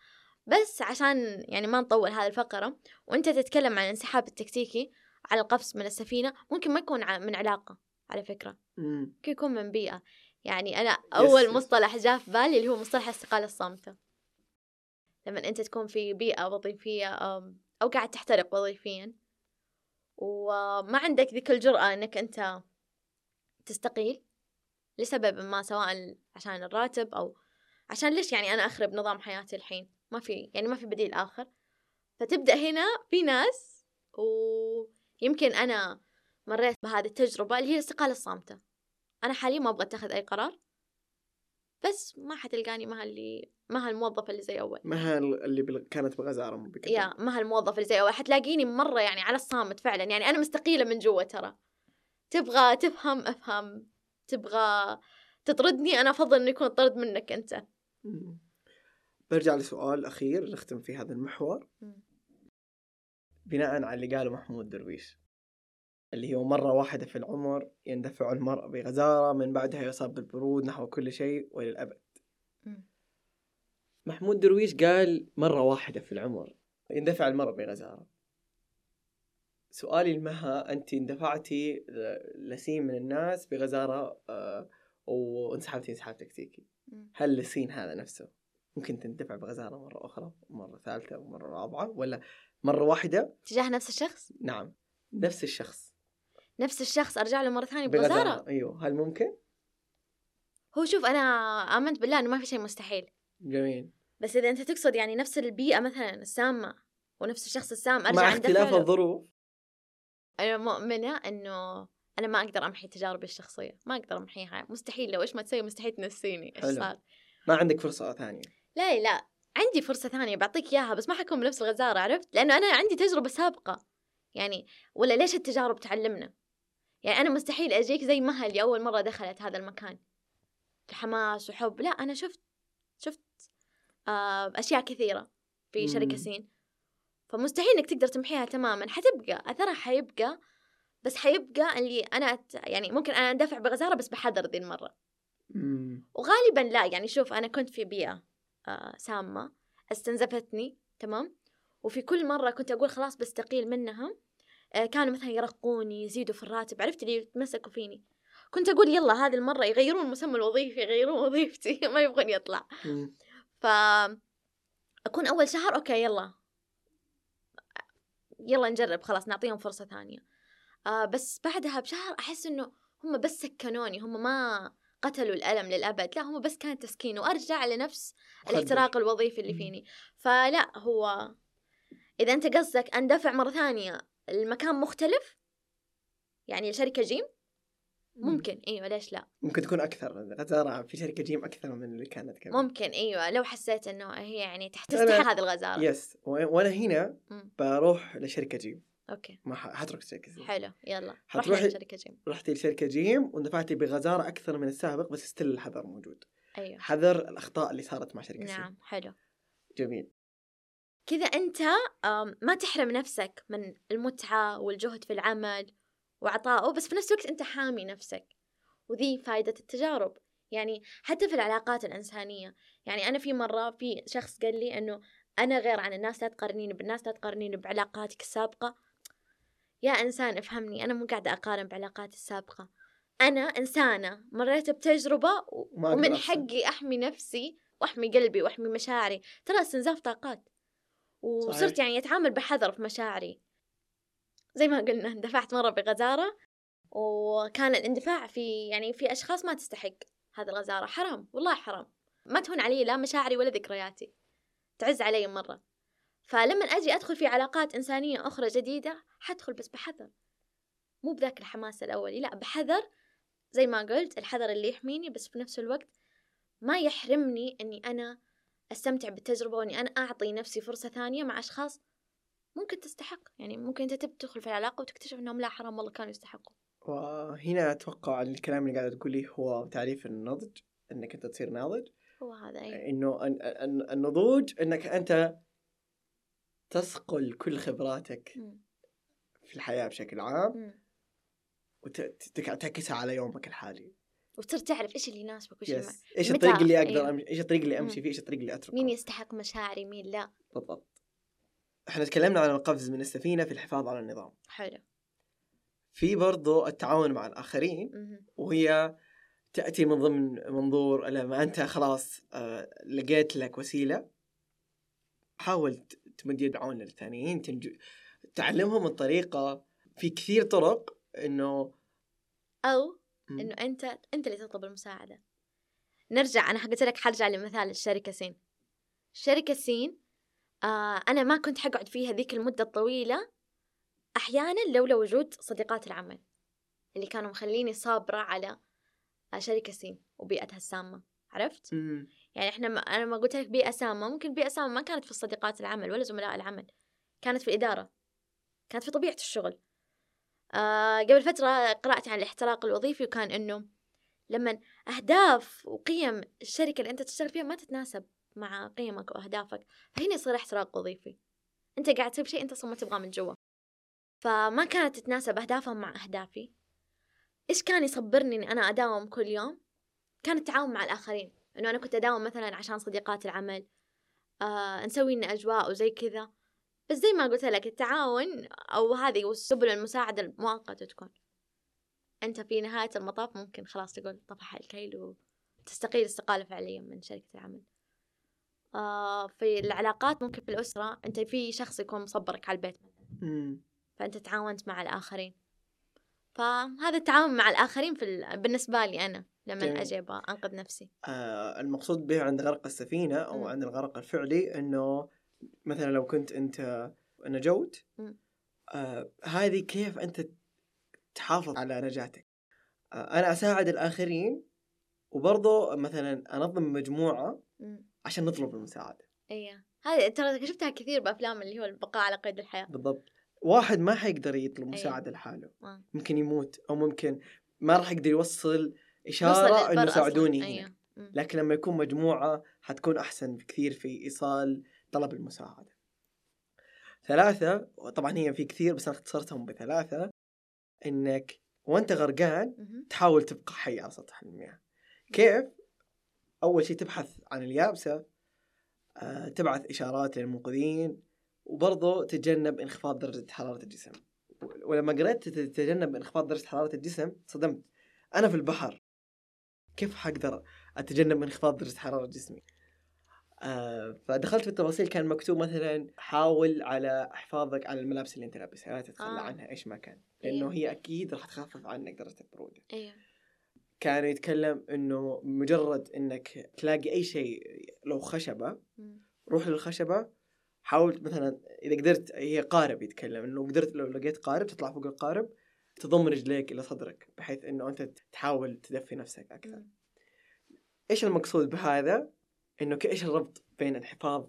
بس عشان يعني ما نطول هذه الفقرة وأنت تتكلم عن الانسحاب التكتيكي على القفز من السفينة ممكن ما يكون من علاقة على فكرة. ممكن يكون من بيئة. يعني أنا أول يس. مصطلح جاء في بالي اللي هو مصطلح الاستقالة الصامتة. لما أنت تكون في بيئة وظيفية أو قاعد تحترق وظيفيا وما عندك ذيك الجرأة أنك أنت تستقيل لسبب ما سواء عشان الراتب أو عشان ليش يعني أنا أخرب نظام حياتي الحين؟ ما في يعني ما في بديل آخر. فتبدأ هنا في ناس ويمكن أنا مريت بهذه التجربة اللي هي الاستقالة الصامتة. أنا حاليا ما أبغى أتخذ أي قرار. بس ما حتلقاني مع اللي مع الموظفة اللي زي أول. ما هي اللي بال... كانت بغزارة بكذا. يا مع الموظفة اللي زي أول. حتلاقيني مرة يعني على الصامت فعلا. يعني أنا مستقيلة من جوا ترى. تبغى تفهم أفهم. تبغى تطردني أنا أفضل إنه يكون طرد منك مم. برجع لسؤال أخير نختم في هذا المحور. مم. بناء على اللي قاله محمود درويش. اللي هو مرة واحدة في العمر يندفع المرء بغزارة من بعدها يصاب بالبرود نحو كل شيء وللأبد. مم. محمود درويش قال مرة واحدة في العمر يندفع المرء بغزارة. سؤالي لمها أنت اندفعتي لسين من الناس بغزارة آه، وانسحبتي انسحاب تكتيكي. هل السين هذا نفسه ممكن تندفع بغزارة مرة أخرى مرة ثالثة ومرة رابعة ولا مرة واحدة؟ تجاه نفس الشخص؟ نعم نفس الشخص. نفس الشخص أرجع له مرة ثانية بغزاره أيوه. هل ممكن؟ هو شوف أنا آمنت بالله إنه ما في شيء مستحيل. جميل. بس إذا أنت تقصد يعني نفس البيئة مثلا السامة ونفس الشخص السام أرجع مع اختلاف. الظروف. أنا مؤمنة إنه أنا ما أقدر أمحي تجاربي الشخصية. ما أقدر أمحيها. مستحيل. لو إيش ما تسوي مستحيل تنسيني. إيش. صار؟ ما عندك فرصة ثانية. لا لا. عندي فرصة ثانية. بعطيك إياها بس ما حكون بنفس الغزارة عرفت؟ لأنه أنا عندي تجربة سابقة. يعني ولا ليش التجارب تعلمنا؟ يعني أنا مستحيل أجيك زي مها اللي أول مرة دخلت هذا المكان. حماس وحب. لا أنا شفت شفت آه أشياء كثيرة في شركة. سين. فمستحيل إنك تقدر تمحيها تماما. حتبقى أثرها حيبقى بس حيبقى اللي أنا أت... يعني ممكن أنا أندفع بغزارة بس بحذر ذي المرة. وغالبا لا. يعني شوف أنا كنت في بيئة آه سامة استنزفتني تمام؟ وفي كل مرة كنت أقول خلاص بستقيل منها. كانوا مثلا يرقوني يزيدوا في الراتب عرفت اللي يتمسكوا فيني كنت أقول يلا هذه المرة يغيرون المسمى الوظيفي يغيرون وظيفتي ما يبغون يطلع. ف أكون أول شهر أوكي يلا يلا نجرب خلاص نعطيهم فرصة ثانية آه بس بعدها بشهر أحس إنه هم بس سكنوني هم ما قتلوا الألم للأبد لا هم بس كان تسكين وأرجع لنفس. الاحتراق الوظيفي اللي. فيني فلا هو إذا أنت قصدك أندفع مرة ثانية المكان مختلف؟ يعني شركة جيم؟ ممكن. أيوه ليش لا. ممكن تكون أكثر. غزارة في شركة جيم أكثر من اللي كانت قبل. ممكن إيوه. لو حسيت إنه هي يعني تستحق هذه الغزارة. yes و- وأنا هنا مم. بروح لشركة جيم. okay. ما ح- حترك شركة جيم. حلو. يلا. رحنا لشركة جيم. رحتي لشركة جيم واندفعتي بغزارة أكثر من السابق بس still الحذر موجود. أيوه. حذر الأخطاء اللي صارت مع شركة جيم. نعم. حلو. جميل. كذا آم، ما تحرم نفسك من المتعة والجهد في العمل وعطائه بس في نفس الوقت أنت حامي نفسك. وذي فائده التجارب. يعني حتى في العلاقات الإنسانية. يعني أنا في مرة في شخص قال لي إنه أنا غير عن الناس لا تقارنيني بالناس لا تقارنيني بعلاقاتك السابقة. يا إنسان افهمني أنا مو قاعدة أقارن بعلاقاتي السابقة. أنا إنسانة مريت أقدر ومن. حقي أحمي نفسي وأحمي قلبي وأحمي مشاعري. ترى استنزاف طاقات. وصرت. يعني أتعامل بحذر في مشاعري. زي ما قلنا اندفعت مرة بغزاره وكان الاندفاع في يعني في أشخاص ما تستحق هذه الغزارة. حرام والله حرام. ما تهون علي لا مشاعري ولا ذكرياتي. تعز علي مرة. فلما أجي أدخل في علاقات إنسانية أخرى جديدة حدخل بس بحذر. مو بذاك الحماس الأولي لا بحذر. زي ما قلت الحذر اللي يحميني بس في نفس الوقت ما يحرمني إني أنا أستمتع بالتجربة وإني أنا أعطي نفسي فرصة ثانية مع أشخاص ممكن تستحق. يعني ممكن أنت تدخل في العلاقة وتكتشف إنهم لا حرام والله كانوا يستحقوا وهنا أتوقع الكلام اللي قاعدة تقوليه هو تعريف النضج إنك أنت تصير ناضج. هو هذا الن- الن- النضوج إنك أنت تصقل كل خبراتك مم. في الحياة بشكل عام. وتعكسها على يومك الحالي. وتصير تعرف إيش اللي يناسبك وإيش ما يس إيش الطريق اللي أقدر أيوه. امشي إيش الطريق اللي أمشي. فيه إيش الطريق اللي أتركه مين يستحق مشاعري مين لا بالضبط إحنا تكلمنا عن القفز من السفينة في الحفاظ على النظام حلو في برضو التعاون مع الآخرين مهم. وهي تأتي من ضمن منظور لما أنت خلاص آه، لقيت لك وسيلة حاول تمد يد عون للثانيين تنج... تعلمهم الطريقة في كثير طرق إنه أو. إنه أنت أنت اللي تطلب المساعدة. نرجع أنا قلت لك حرجع لمثال الشركة سين. شركه سين آه أنا ما كنت حقعد فيها ذيك المدة الطويلة. أحيانا لولا وجود صديقات العمل اللي كانوا مخليني صابرة على آه، شركة سين وبيئتها السامة. عرفت؟ مم. يعني إحنا ما أنا ما قلت لك بيئة سامة. ممكن بيئة سامة ما كانت في صديقات العمل ولا زملاء العمل كانت في الإدارة. كانت في طبيعة الشغل. آه قبل فترة قرأت عن الاحتراق الوظيفي وكان إنه لما أهداف وقيم الشركة اللي أنت تشتغل فيها ما تتناسب مع قيمك وأهدافك فهنا يصير احتراق وظيفي. أنت قاعد تسوي شيء أنت أصلا ما تبغاه من جوا. فما كانت تتناسب اهدافهم مع أهدافي. إيش كان يصبرني إني أنا أداوم كل يوم؟ كان التعاون مع الآخرين. إنه أنا كنت أداوم مثلا عشان صديقات العمل آه نسوي لنا أجواء وزي كذا. بس زي ما قلت لك التعاون أو هذه سبل المساعدة المؤقتة تكون أنت في نهاية المطاف ممكن خلاص تقول طفح الكيل وتستقيل استقالة فعليا من شركة العمل آه في العلاقات ممكن في الأسرة أنت في شخص يكون مصبرك على البيت مثلا مم. فأنت تعاونت مع الآخرين فهذا التعاون مع الآخرين في ال... بالنسبة لي أنا لما جميل. أجي أبغى أنقذ نفسي آه المقصود به عند غرق السفينة أو. عند الغرق الفعلي إنه مثلا لو كنت أنت نجوت. آه هذه كيف أنت تحافظ على نجاتك آه أنا أساعد الآخرين وبرضه مثلا أنظم مجموعة مم. عشان نطلب المساعدة إيه هذه ترى شفتها كثير بأفلام اللي هو البقاء على قيد الحياة بالضبط واحد ما حيقدر يطلب أيوة. مساعدة لحاله آه. ممكن يموت أو ممكن ما راح يقدر يوصل إنه أصلاً. ساعدوني أيوه مم. لكن لما يكون مجموعة حتكون أحسن بكثير في إيصال طلب المساعدة. ثلاثة طبعا هي في كثير بس أنا اختصرتهم بثلاثة إنك وأنت غرقان. تحاول تبقى حي على سطح المياه. كيف؟ أول شيء تبحث عن اليابسة آه، تبعث إشارات للمنقذين وبرضه تتجنب انخفاض درجة حرارة الجسم. ولما قرأت تتجنب انخفاض درجة حرارة الجسم صدمت. أنا في البحر كيف حقدر أتجنب انخفاض درجة حرارة جسمي؟ آه فدخلت في التفاصيل كان مكتوب مثلا حاول على حفاظك على الملابس اللي أنت لابسها لا تتخلى آه. عنها إيش ما كان لأنه أيوه. هي أكيد راح تخفف عنك درجة البرودة أيوه كان يتكلم إنه مجرد إنك تلاقي أي شيء لو خشبة. روح للخشبة حاول مثلا إذا قدرت هي قارب يتكلم إنه قدرت لو لقيت قارب تطلع فوق القارب تضم رجليك إلى صدرك بحيث إنه أنت تحاول تدفي نفسك أكثر مم. إيش المقصود بهذا؟ إنه إيش الربط بين الحفاظ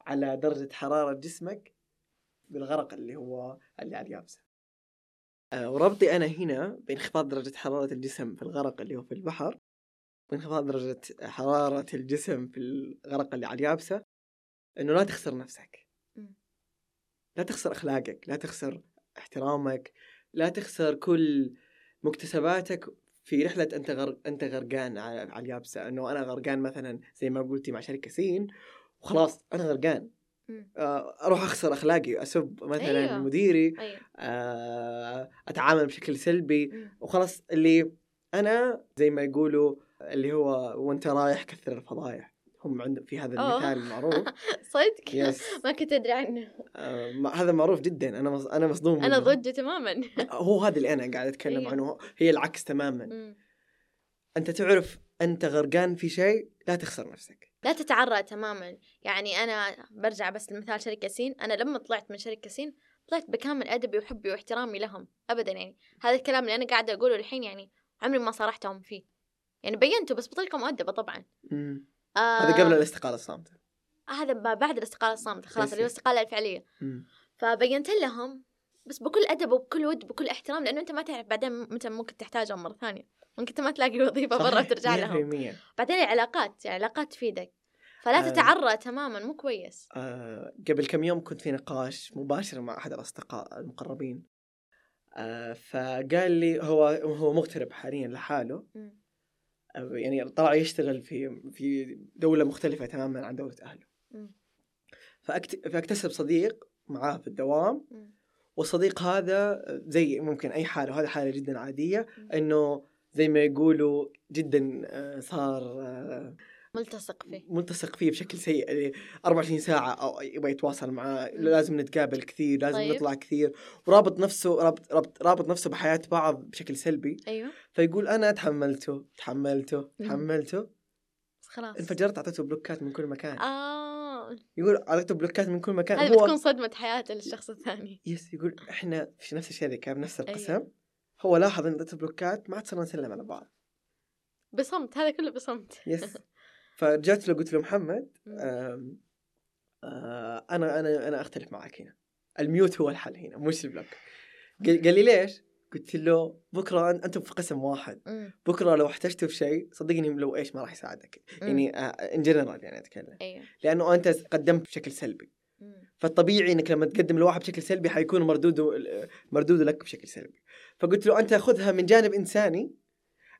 على درجة حرارة جسمك بالغرق اللي هو اللي على اليابسة. آه وربطي أنا هنا بين انخفاض درجة حرارة الجسم في الغرق اللي هو في البحر وانخفاض درجة حرارة الجسم في الغرق اللي على اليابسة إنه لا تخسر نفسك. لا تخسر أخلاقك، لا تخسر احترامك، لا تخسر كل مكتسباتك في رحلة أنت غر... أنت غرقان على على اليابسة إنه أنا غرقان مثلا زي ما قلتي مع شركة سين وخلاص أنا غرقان مم. آه، أروح أخسر أخلاقي أسب مثلا أيوة. مديري أيوه آه، أتعامل بشكل سلبي مم. وخلاص اللي أنا زي ما يقولوا اللي هو وأنت رايح كثر الفضايح هم عندهم في هذا. المثال المعروف صدق؟ يس ما كنت أدري عنه. آه، ما- هذا معروف جدا. أنا مص... أنا مصدوم أنا. ضده تماما. هو هذا اللي أنا قاعد أتكلم أيوة. عنه. هي العكس تماما. مم. أنت تعرف أنت غرقان في شيء لا تخسر نفسك. لا تتعرى تماما. يعني أنا برجع بس لمثال شركة سين. أنا لما طلعت من شركة سين طلعت بكامل أدبي وحبي واحترامي لهم. ابدا يعني. هذا الكلام اللي أنا قاعدة أقوله الحين يعني عمري ما صارحتهم فيه. يعني بينته بس بطريقه مؤدبه طبعا. مم. آه هذا قبل الاستقالة الصامتة هذا ب- بعد الاستقالة الصامتة خلاص اللي هو. الاستقالة الفعلية. فبينت لهم بس بكل أدب وبكل ود بكل احترام لأنه أنت ما تعرف بعدين متى ممكن تحتاجهم مرة ثانية ممكن أنت ما تلاقي وظيفة برا وترجع لهم 100%. بعدين العلاقات يعني علاقات تفيدك فلا آه. تتعرى تماما مو كويس آه قبل كم يوم كنت في نقاش مباشر مع أحد الأصدقاء المقربين آه فقال لي هو هو مغترب حاليا لحاله مم. يعني طلع يشتغل في في دولة مختلفة تماما عن دولة أهله. فأكت... فأكتسب صديق معاه في الدوام. والصديق هذا زي ممكن أي حالة وهذه حالة جدا عادية. إنه زي ما يقولوا جدا آه، صار آه، ملتصق فيه. ملتصق فيه بشكل سيء يعني 24 ساعة أو يبغى يتواصل معاه. لازم نتقابل كثير لازم طيب. نطلع كثير. ورابط نفسه رابط, رابط, رابط نفسه بحياة بعض بشكل سلبي. أيوه. فيقول أنا تحملته تحملته. تحملته. خلاص. انفجرت أعطيته blockات من كل مكان. آه. يقول أعطيته blockات من كل مكان. هذه هو بتكون صدمة حياته للشخص الثاني. yes يقول إحنا في نفس الشركة بنفس أيوه. القسم. هو لاحظ إن أعطيته blockات ما عاد صرنا نسلم على بعض. بصمت هذا كله بصمت. yes. فرجعت له قلت له محمد. آم، آه أنا أنا أنا أختلف معك هنا. ال mute هو الحل هنا مش ال block قال لي ليش؟ قلت له بكرة أنتم في قسم واحد. بكرة لو احتجتوا في شيء صدقني لو إيش ما راح يساعدك. يعني in general يعني أتكلم. أيوه. لأنه أنت قدمت بشكل سلبي. فالطبيعي إنك لما تقدم لواحد بشكل سلبي حيكون مردوده مردوده لك بشكل سلبي. فقلت له أنت خذها من جانب إنساني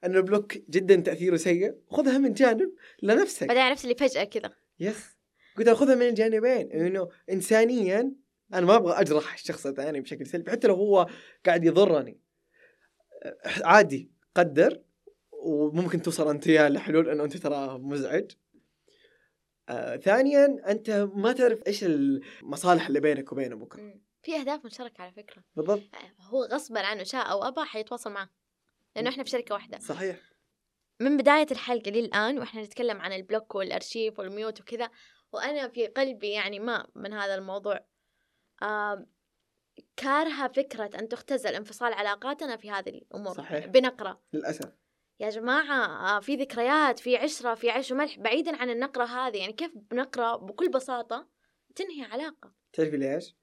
أن ال block جدا تأثيره سيء خذها من جانب لنفسك. بعدين عرفت اللي فجأة كذا. يس قلت خذها من الجانبين إنه انسانيا أنا ما أبغى أجرح الشخص الثاني بشكل سلبي حتى لو هو قاعد يضرني. عادي قدر وممكن توصل أنت يا لحلول إنه أنت ترى مزعج. آه ثانيا أنت ما تعرف إيش المصالح اللي بينك وبينه بكرة. في أهداف مشتركة على فكرة. بالضبط. هو غصبا عنه شاء أو أبى حيتواصل معه. لأنه إحنا في شركة واحدة. صحيح. من بداية الحلقة للآن وإحنا نتكلم عن البلوك والأرشيف والميوت وكذا وأنا في قلبي يعني ما من هذا الموضوع. آه كارهة فكرة أن تختزل انفصال علاقاتنا في هذه الأمور. صحيح. بنقره للأسف. يا جماعة آه، في ذكريات في عشرة في عيش وملح بعيدا عن النقرة هذه يعني كيف بنقرة بكل بساطة تنهي علاقة؟ تعرفي ليش؟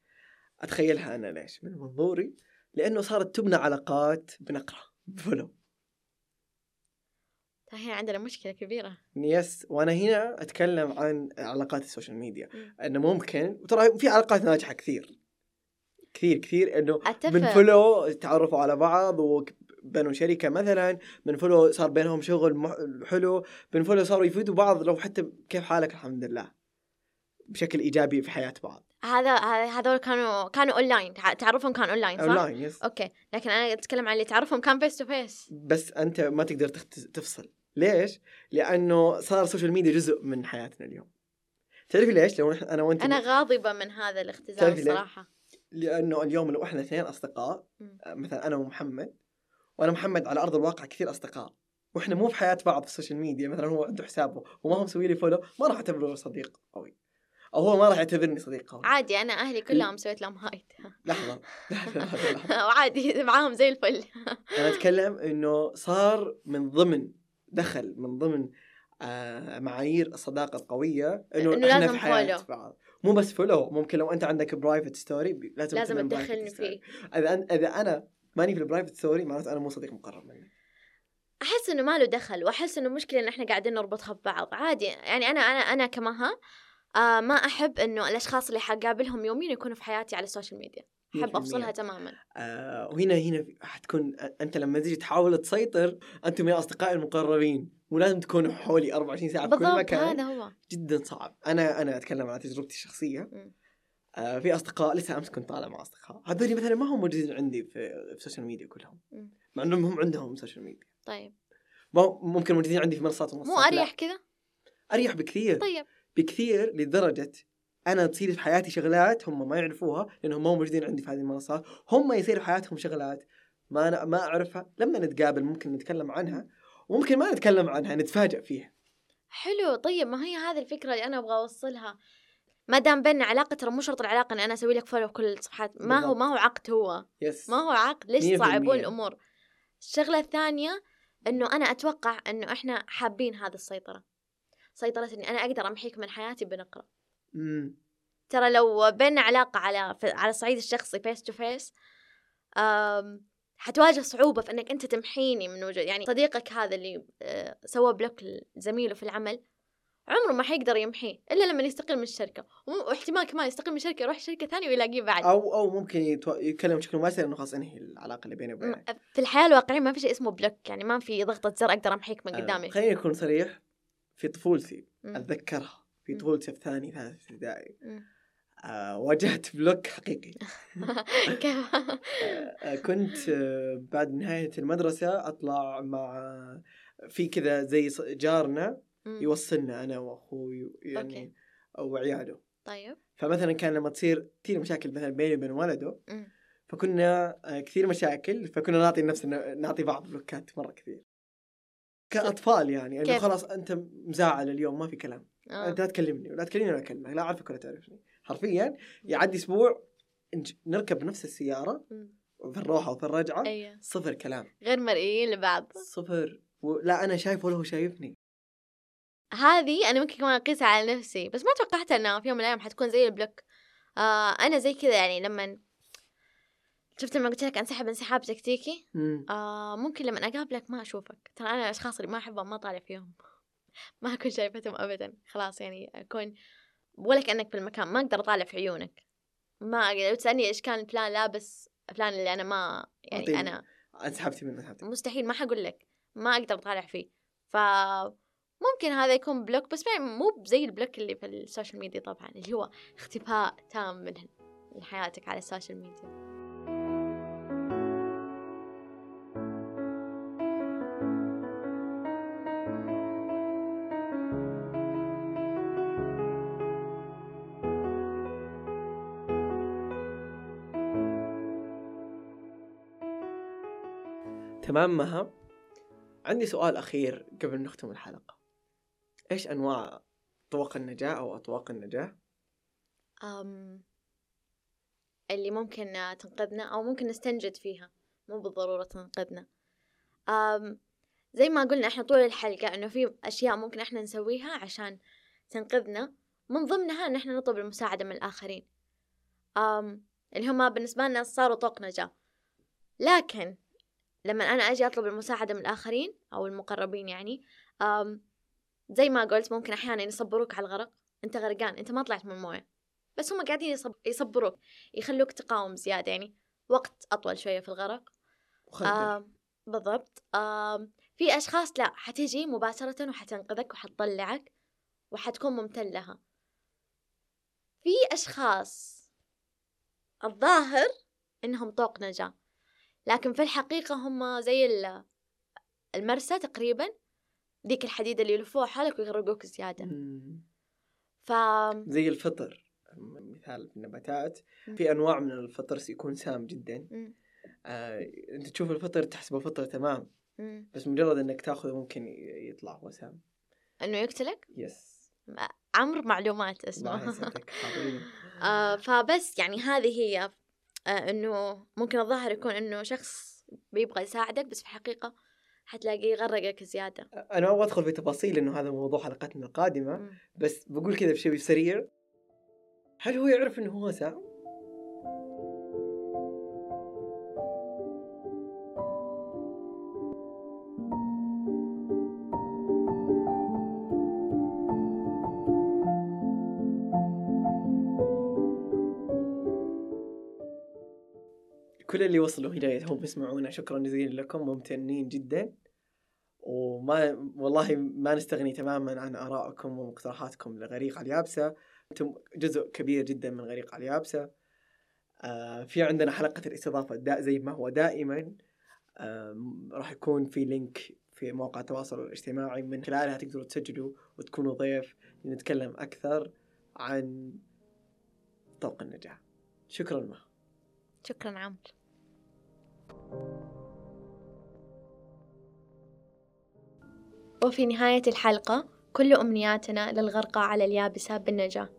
أتخيلها أنا ليش؟ من منظوري لأنه صارت تبنى علاقات بنقرة. بفلو هنا عندنا مشكلة كبيرة. yes وأنا هنا أتكلم عن علاقات ال social media. إنه ممكن وترى في علاقات ناجحة كثير. كثير كثير. إنه أتفق. من follow تعرفوا على بعض وبنوا شركة مثلا. من follow صار بينهم شغل حلو. من follow صاروا يفيدوا بعض لو حتى كيف حالك الحمد لله. بشكل إيجابي في حياة بعض هذا هذول كانوا كانوا اونلاين تع- تعرفهم كان اونلاين صح؟ online yes okay لكن أنا أتكلم عن اللي تعرفهم كان face to face بس أنت ما تقدر تفصل ليش؟ لأنه صار ال social media جزء من حياتنا اليوم تعرفي ليش؟ لو أنا وأنت أنا غاضبة من هذا الاختزال؟ الصراحة لأنه اليوم لو إحنا اثنين أصدقاء. آه، مثلا أنا ومحمد وأنا محمد على أرض الواقع كثير أصدقاء وإحنا مو في حياة بعض في ال social media مثلا هو عنده حسابه وما هو مسوي لي follow ما راح أعتبره صديق قوي أو هو ما راح يعتبرني صديق قوي. عادي أنا أهلي كلهم سويت لهم hide لحظة. وعادي معاهم زي الفل. أنا أتكلم إنه صار من ضمن دخل من ضمن آه معايير الصداقة القوية إنه إنه إحنا في حياة. بعض. مو بس follow ممكن لو أنت عندك private story لازم, لازم تدخلني. فيه. إذا إذا أنا ماني في ال private story معناته أنا مو صديق مقرب مني أحس إنه ما له دخل وأحس إنه مشكلة إن إحنا قاعدين نربطها ببعض. عادي يعني أنا أنا أنا كمها آه ما أحب إنه الأشخاص اللي حقابلهم يوميا يكونوا في حياتي على ال social media أحب 100%. أفصلها تماما. آه وهنا هنا حتكون أنت لما تيجي تحاول تسيطر أنتم يا أصدقائي المقربين ولازم تكونوا حولي 24 ساعة في كل بالضبط مكان. هذا هو. جدا صعب. أنا أنا أتكلم عن تجربتي الشخصية. آه في أصدقاء لسه أمس كنت طالع مع أصدقاء. هذول مثلا ما هم موجودين عندي في في ال social media كلهم. مع إنهم هم عندهم social media طيب. ممكن موجودين عندي في منصات مو. أريح كذا؟ أريح بكثير. طيب. بكثير لدرجة أنا تصير في حياتي شغلات هم ما يعرفوها لأنهم ما هم موجودين عندي في هذه المنصات هم يصير في حياتهم شغلات ما أنا ما أعرفها. لما نتقابل ممكن نتكلم عنها وممكن ما نتكلم عنها نتفاجأ فيها. حلو. طيب ما هي هذه الفكرة اللي أنا أبغى أوصلها؟ ما دام بيننا علاقة ترى مو شرط العلاقة إن أنا أسوي لك follow كل الصفحات. ما هو بالضبط. ما هو عقد هو. yes ما هو عقد. ليش تصعبون المية. الأمور؟ الشغلة الثانية إنه أنا أتوقع إنه إحنا حابين هذه السيطرة. سيطره اني أنا أقدر أمحيك من حياتي بنقرة. امم ترى لو بيننا علاقة على على الصعيد الشخصي face to face حتواجه صعوبة في إنك أنت تمحيني من وجود يعني صديقك هذا اللي آه، سوى block لزميله في العمل عمره ما حيقدر يمحيه إلا لما يستقيل من الشركة. وم- واحتمال كمان يستقيل من الشركة يروح شركة ثانية ويلاقيه بعد. أو أو ممكن يتو... يتكلم بشكل مباشر إنه خلاص انهي العلاقة اللي بيني وبينك. في الحياة الواقعية ما في شيء اسمه block يعني ما في ضغطة زر أقدر أمحيك من آه، قدامي. خليني أكون صريح. في طفولتي. أتذكرها في. طفولتي في ثاني ثالث ابتدائي. آه واجهت block حقيقي آه، كنت آه، بعد نهاية المدرسة أطلع مع في كذا زي جارنا. يوصلنا أنا وأخوي يعني. وعياله طيب فمثلا كان لما تصير كثير مشاكل مثلا بيني وبين ولده. فكنا كثير مشاكل فكنا نعطي نفسنا نعطي بعض بلوكات مرة كثير كأطفال يعني إنه؟ خلاص أنت مزعل اليوم ما في كلام. آه. أنت لا تكلمني ولا تكلمني ولا أكلمك لا أعرفك ولا تعرفني. حرفيا يعدي أسبوع نركب نفس السيارة. في الروحة وفي الرجعة أيوه. صفر كلام. غير مرئيين لبعض. صفر. و... لا أنا شايف ولا هو شايفني. هذه أنا ممكن كمان أقيسها على نفسي بس ما توقعت إنها في يوم من الأيام حتكون زي البلوك. آه أنا زي كذا يعني لما شفت لما قلت لك انسحب انسحاب تكتيكي؟ مم. آه ممكن لما اقابلك ما اشوفك. ترى أنا الاشخاص اللي ما احبهم ما طالع فيهم. ما اكون شايفتهم ابدا. خلاص يعني اكون ولا كأنك في المكان ما أقدر اطالع في عيونك. ما أقدر. لو تسألني إيش كان فلان لابس فلان اللي أنا ما يعني أعطيني. أنا انسحبتي منه انسحبتي. مستحيل ما حقول لك. ما أقدر اطالع فيه. ف ممكن هذا يكون block بس ما- مو زي ال block اللي في ال social media طبعا اللي هو اختفاء تام من لحياتك على ال social media. تمام مها؟ عندي سؤال أخير قبل نختم الحلقة. إيش أنواع طوق النجاة أو أطواق النجاة؟ أم اللي ممكن تنقذنا أو ممكن نستنجد فيها. مو بالضرورة تنقذنا. أم زي ما قلنا إحنا طول الحلقة إنه في أشياء ممكن إحنا نسويها عشان تنقذنا. من ضمنها إن إحنا نطلب المساعدة من الآخرين. أم اللي هما بالنسبة لنا صاروا طوق نجاة. لكن لما أنا أجي أطلب المساعدة من الآخرين أو المقربين يعني زي ما قلت ممكن أحيانا يصبروك على الغرق أنت غرقان أنت ما طلعت من الموية بس هم قاعدين يصب... يصبروك يخلوك تقاوم زيادة يعني وقت أطول شوية في الغرق. آم بالضبط. آم في أشخاص لا حتيجي مباشرة وحتنقذك وحتطلعك وحتكون ممتن لها. في أشخاص الظاهر إنهم طوق نجاة. لكن في الحقيقة هم زي المرسى تقريبا. ذيك الحديدة اللي يلفوها حولك ويغرقوك زيادة. ف زي الفطر مثال في النباتات. في أنواع من الفطر يكون سام جدا. آه، أنت تشوف الفطر تحسبه فطر تمام. مم. بس مجرد إنك تأخذه ممكن يطلع هو سام. إنه يقتلك؟ يس. عمر معلومات اسمه آه فبس يعني هذه هي إنه ممكن الظاهر يكون إنه شخص بيبغى يساعدك بس في الحقيقة حتلاقيه يغرقك زيادة. أنا ما أدخل في تفاصيل إنه هذا موضوع حلقتنا القادمة بس بقول كذا بشيء سريع. هل هو يعرف إنه هو سام؟ اللي وصلوا هنا هم يسمعونا. شكرا جزيلا لكم ممتنين جدا. وما والله ما نستغني تماما عن آرائكم ومقترحاتكم لغريق على اليابسة. أنتم جزء كبير جدا من غريق على اليابسة. آه في عندنا حلقة الإستضافة دا زي ما هو دائما. آه راح يكون في لينك في مواقع التواصل الاجتماعي. من خلالها تقدروا تسجلوا وتكونوا ضيف نتكلم أكثر عن طوق النجاح شكرا ما. شكرا عمرو. وفي نهاية الحلقة كل أمنياتنا للغرقى على اليابسة بالنجاة.